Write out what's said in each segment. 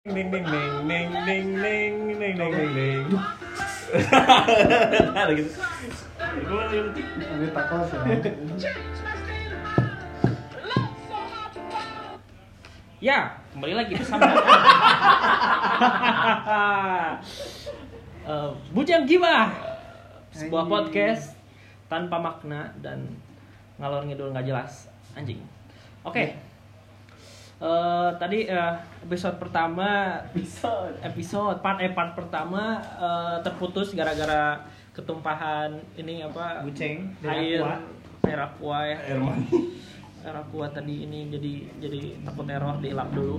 Ning ning ning ning ning ning ning ning ning ning. Ada gitu. Gua gitu. Ada takos ya. Ya, kembali lagi bersama Eh, Bujang Gibah Sebuah Anjing. podcast tanpa makna dan ngalor ngidul nggak jelas Anjing Oke Eh, Tadi eh, episode pertama Episode. Episode, part, eh, part pertama eh, terputus gara-gara ketumpahan ini apa Buceng. air air aqua ya Air mani. air aqua tadi ini jadi jadi takut error di lap dulu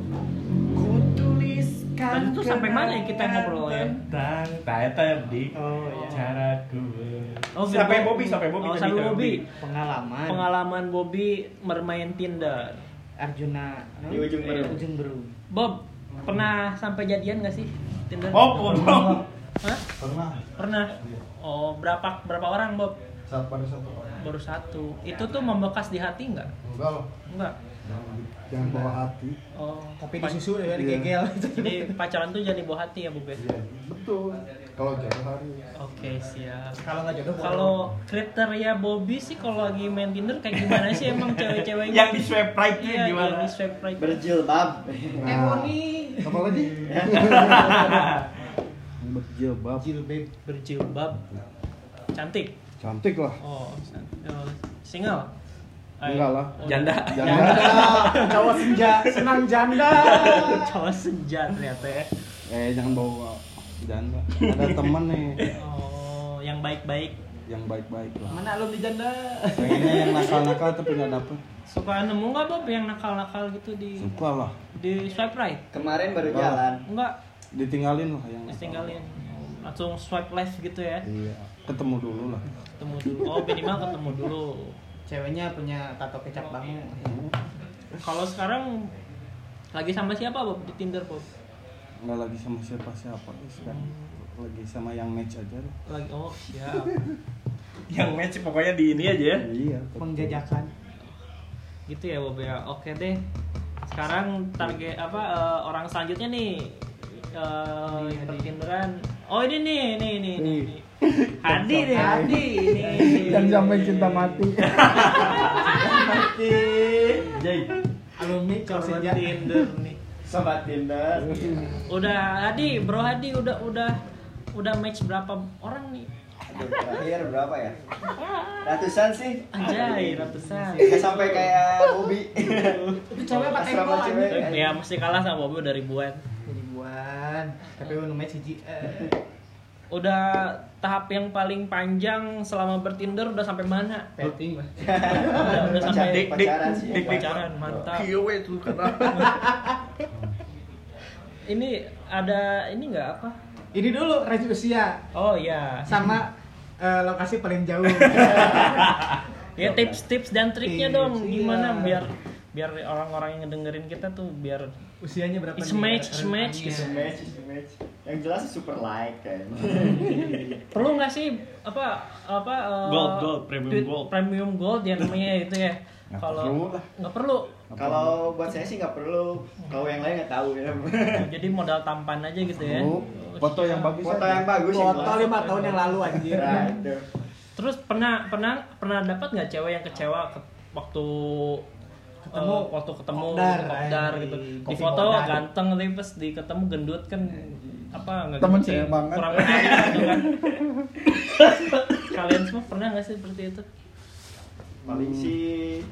Ku tuliskan. Tadi tuh sampai mana ya kita ngobrol ya? Tentang tanya di Oh ya. caraku. Oh, sampai. Bobby, sampai Bobby Oh, sampai Bobby. Pengalaman. Pengalaman Bobby bermain Tinder. Arjuna Di ujung beru. Ujung beru. Bob, pernah sampai jadian gak sih Tinder? Oh, pernah. Hah? pernah Pernah. Oh, berapa berapa orang Bob? saat pada satu orang Baru satu. Itu tuh membekas di hati nggak? enggak loh Enggak. jangan, bawa hati Oh, Tapi pa- disusul ya Iya. digegel. Jadi pacaran tuh jadi bawa hati ya, Bob ya? iya betul kalau jalan hari. Oke, siap. Kalau nggak jodoh Kalau kriteria Bobby sih kalau lagi main Tinder kayak gimana sih emang cewek-ceweknya? Yang di swipe right tuh Iya, gimana? yang di swipe right. berjilbab. Nah apa lagi? Berjilbab. Jilbab. Berjilbab. Cantik? Cantik lah. Oh, oh, single? Eh, Enggak lah. oh, Janda. jangan Cowok senja, senang janda. cowok senja ternyata ya. Eh jangan bawa janda ada temen nih. Oh yang baik-baik. Yang baik-baik lah. Mana lu di janda? pengennya yang nakal-nakal tapi nggak dapet. Suka nemu nggak Bob yang nakal-nakal gitu di suka lah. di swipe right? Kemarin baru Wah. jalan. Enggak. Ditinggalin lah yang nakal. tinggalin langsung swipe left gitu ya? Iya. Ketemu dulu lah. Ketemu dulu. Oh minimal ketemu dulu. Ceweknya punya tato kecap bangu. kalau sekarang lagi sama siapa Bob di Tinder Bob nggak lagi sama siapa-siapa sekarang lagi sama yang match aja lagi oh siap Yang match pokoknya di ini aja ya. iya Penjajakan. gitu ya Bob ya oke deh sekarang target apa eh, orang selanjutnya nih eh Ini, yang Hadi. bertinderan oh ini nih nih nih nih, Nih. nih. Hadi nih Hadi nih yang sampai cinta mati Jai. Alumni cowok Korban senja. Tinder nih sobat Tinder udah Hadi bro Hadi udah udah udah match berapa orang nih Aduh, terakhir berapa ya ratusan sih anjay ratusan Nggak sampai kayak Bobby Itu cowoknya pakai cewek. anjing. ya mesti kalah sama Bobby udah ribuan Ribuan. Tapi lu nomor siji. Eh. udah tahap yang paling panjang selama bertinder udah sampai mana Petting. udah, udah sampai pacaran sih. pacaran mantap Kiwe tuh kata. Ini ada ini nggak apa Ini dulu range usia oh iya sama eh, lokasi paling jauh. ya tips-tips dan triknya Tips, dong gimana iya. biar biar orang-orang yang ngedengerin kita tuh biar Usianya berapa? It's nih? match, it's match gitu. match match yang jelas super like kan perlu nggak sih apa apa eh, Gold, gold, premium gold. premium gold yang namanya itu ya Nggak kalau perlu lah. nggak perlu. Kalau buat saya sih nggak perlu. Kalau yang lain nggak tahu ya. Jadi modal tampan aja gitu ya? Oh, foto yang bagus foto aja. yang bagus Foto lima tahun yang lalu anjir. Aduh. terus pernah pernah pernah dapat nggak cewek yang kecewa ke- waktu Ketemu. eh, waktu ketemu Kopdar, kopdar gitu? Di foto kopdar. ganteng tapi pas di ketemu gendut kan apa nggak Temen gitu sih, kurang menarik gitu kan kalian semua pernah nggak sih seperti itu paling sih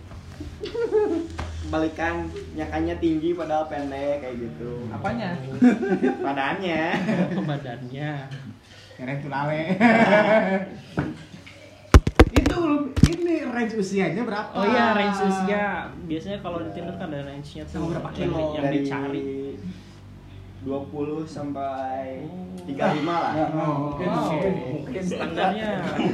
balikan nyakannya tinggi padahal pendek kayak gitu Apanya? badannya badannya Keren tulale. Itu ini range usianya berapa? oh iya range usia biasanya kalau di Tinder kan ada range-nya tuh Sama berapa yang, kilo? yang dari dicari 20 sampai Oh. 35 lah Oh, mungkin Wow, mungkin mungkin standarnya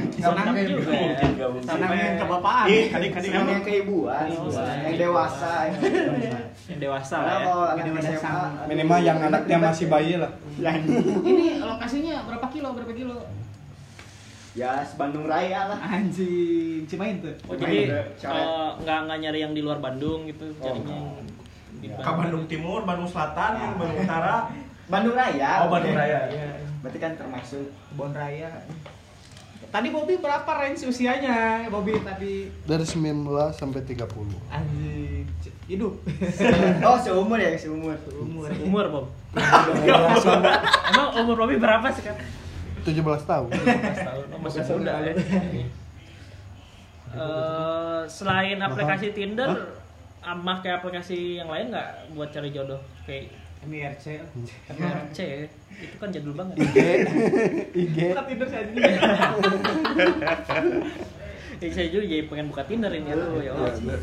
Senang mantap mungkin. juga ya. Mungkin nggak mungkin. Senang yang kebapaan. Ih, kadang-kadang yang yang keibuan Oh, yang dewasa yang dewasa. yang dewasa lah ya kalau anak Yang dewasa minimal yang anaknya masih bayi lah Ini lokasinya berapa kilo? Berapa kilo? ya Bandung Raya lah Anjing, Cimain tuh. Oh jadi eh, nggak nggak nyari yang di luar Bandung gitu, Oh, jadinya Ke Bandung Timur, Bandung Selatan, Bandung Utara. Bandung Raya. Oh, Bandung. Raya. Iya. Berarti kan termasuk Kebon Raya. Tadi Bobby berapa range usianya? Bobby tadi Dari 19 sampai 30. anjing hidup. Oh, seumur ya, seumur. Umur. Umur Bob. Emang umur Bobby berapa sih kan? 17 tahun. 15 tahun. Oh, masih muda ya. Eh, selain aplikasi Tinder, sama kayak aplikasi yang lain nggak buat cari jodoh kayak MIRC. MRC itu kan jadul banget. IG. IG. Bukan Tinder saja. Ya, saya juga jadi pengen buka Tinder ini aduh ya Allah.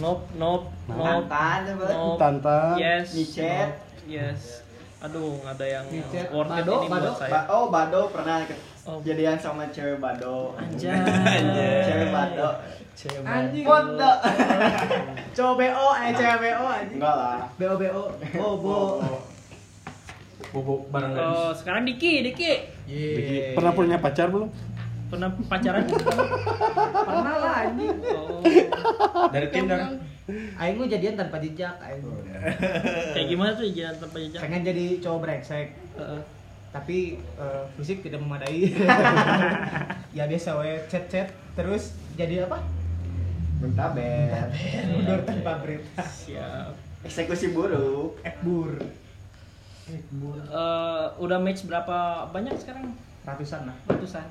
Nope, nope, nope, coba. nope. Tantan. Yes. Micet. nope, Yes. Aduh, nggak ada yang worth it ini buat saya. Oh, Bado pernah Oh. jadian sama cewek Bado. Anjay. Anjay. Cewek Bado. Cewek Anjing. Bodo. Cowok BO, eh cewek BO anjing. Enggak lah. BO BO. Oh, bo. Bobo bareng Oh, gadis. sekarang Diki, Diki. Iya. Pernah punya pacar belum? Pernah pacaran? Pernah lah anjing. Oh. Dari Tinder. Aing mah jadian tanpa jejak aing. Kayak gimana tuh jalan tanpa jejak? Pengen jadi cowok brengsek. Heeh. Tapi eh, fisik tidak memadai ya biasa we chat chat terus jadi apa Muntaber. mundur tanpa berita Siap. Eksekusi buruk. ekbur Eh, udah match berapa banyak sekarang? ratusan lah Ratusan.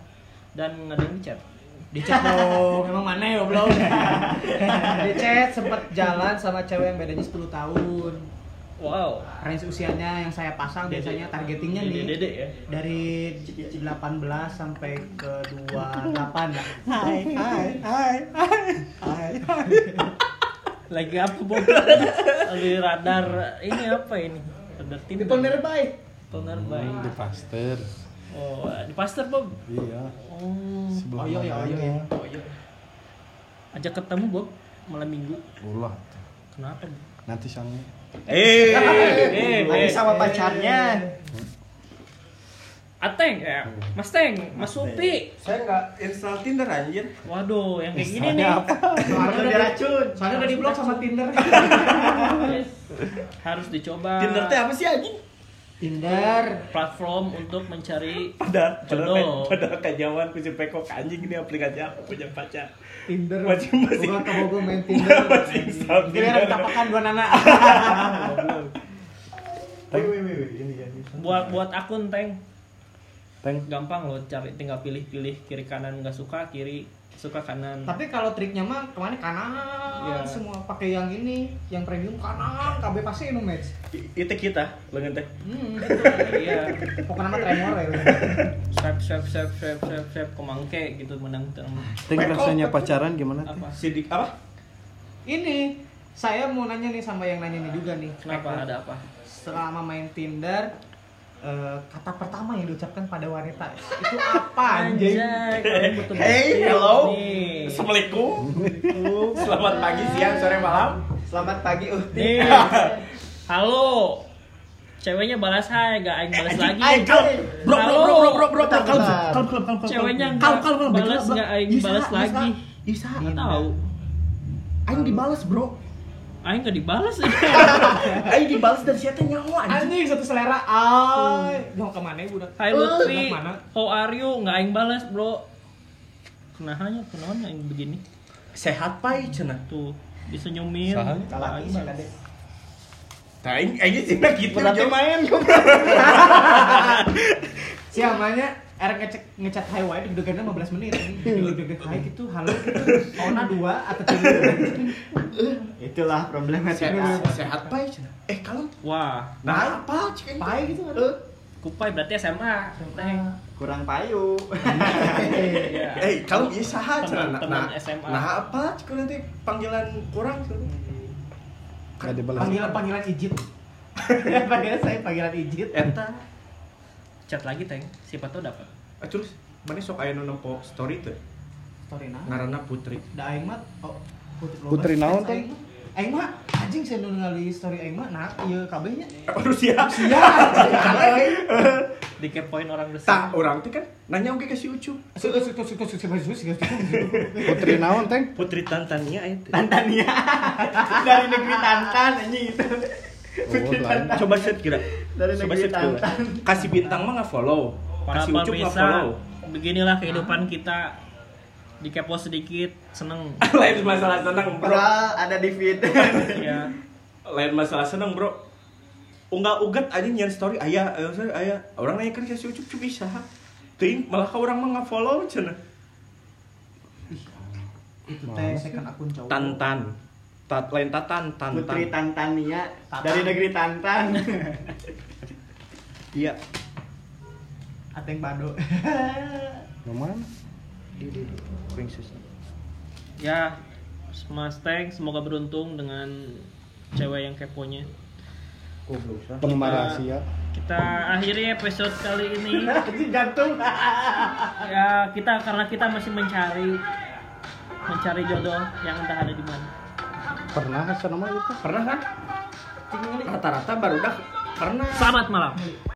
Dan nggak ada yang di chat. di chat dong emang mana ya belum di chat sempat jalan sama cewek yang bedanya 10 tahun Wow. range usianya yang saya pasang biasanya targetingnya nih Dede ya. dari 18 sampai ke 28 lah Hai, hai, hai, hai, hai. Lagi apa Bob? Lagi radar ini apa ini? Radar tim. people nearby Penerbay. Di Pasteur. Oh, di Pasteur Bob. Iya. Oh. Sebelah Oh, iya, iya, mananya. iya. Oh iya. Ajak ketemu Bob malam minggu. Ulah. Kenapa? Bob? Nanti sange. Eh, eh, Lagi eh. sama pacarnya. Ateng ya, Mas Teng, Mas Supi. saya nggak install Tinder anjir. Waduh, yang kayak gini nih. soalnya Udah diracun. soalnya udah di blok sama Tinder Harus dicoba. Tinder teh apa sih anjing? Tinder platform untuk mencari padahal, Jodoh. padahal kajawan ku Peko anjing ini aplikasi apa punya pacar. Tinder Masing-masing. Bukan kabogo main Tinder Masing install Kira Tinder. tapakan dua nana wih, ini ya. buat buat akun Teng. Teng. Gampang loh cari tinggal pilih-pilih kiri kanan nggak suka, kiri suka kanan. Tapi kalau triknya mah ke mana kanan Iya. semua pakai yang ini yang premium kanan KB pasti nu match Itu kita, lengan teh. hmm gitu Iya. pokoknya nama tremor ya Swipe swipe swipe swipe swipe swipe kemangke gitu menang. Teng rasanya pacaran gimana? Apa? Sidik apa? ini saya mau nanya nih sama yang nanya ini juga nih Kenapa ada apa? selama main Tinder eh, kata pertama yang diucapkan pada wanita itu apa anjing Hey, hello. nih. Assalamualaikum. Selamat pagi, siang, sore, malam. Selamat pagi Uhti. Nih. Halo. Ceweknya balas hai, gak aing balas lagi. Ay, kalem. Bro, bro, bro, bro, bro, bro, Bentar, kalem, bentar. kalem, kalem, kalem, kalem. Ceweknya kalem, balas, nggak aing balas lagi. Bisa. Nggak tahu. Aing dibalas, bro. Aing gak dibalas. Aing dibalas dari siapa nyawa anjing. anjing satu selera ay mau ke mana ya budak Hai Lutfi, Mana? how are you? Nggak aing balas, bro. Kenahanya, kenapa aing begini? Sehat pai cenah. Tuh, disenyumin. Saha? Kalaki aing. Nah, aing aing sih gitu. Berarti main siamanya era ngecek ngecat hai wae di degan 15 menit di degan hai gitu halo gitu ona dua atau tiga Itulah problematika. Sehat, sehat pai. Eh, kalem. Wah, Nah, apa cek aing? pai gitu kan Eh, kupai berarti SMA. Teng. kurang payu. Eh, kalem ieu saha cenah. Nah, SMA. Nah, apa cek nanti panggilan kurang cenah. Gak dibalas. panggilan panggilan ijit panggilan saya panggilan ijit Eta. Chat lagi, Teng. Siapa tahu dapat. Ah, terus mana sok aya nu nempo story teh? story nah Ngaranna Putri. da aing mah oh putri, Putri naon, teh aing mah anjing saya nu ningali story aing mah nah ieu kabehnya Rusia. sia dikepoin orang Tak, besar orang teh kan nanya oke ke si Ucup. Suka suka suka suka suka suka suka Putri naon teng? Putri Tantania itu. Tantania dari negeri Tantan anjing itu. Coba set kira. Dari Coba set kira. Kasih bintang mah nggak follow. para Kasih Ucup nggak follow. pemirsa beginilah kehidupan kita dikepo sedikit seneng Lain masalah senang, bro. Bro, ada di feed. ya Lain masalah senang, bro. Unggah ugat aja nyian story ayah, eh, sorry, ayah. Orang nanya kan ke si Ucup Ucup bisa. Ting, malah ka orang mah nggak follow akun cowok. Tantan. Tat lain tatan, tantan. Putri Tantania Tantan. dari negeri Tantan. Iya. Ateng Bado. Yang mana? Di di. Princess. ya Mas Teng semoga beruntung dengan cewek yang keponya Goblok. Penggemar rahasia. kita akhiri episode kali ini Anjing jantung. ya kita karena kita masih mencari mencari jodoh yang entah ada di mana Pernah sana mah itu? Pernah kan? Rata-rata baru dah pernah. selamat malam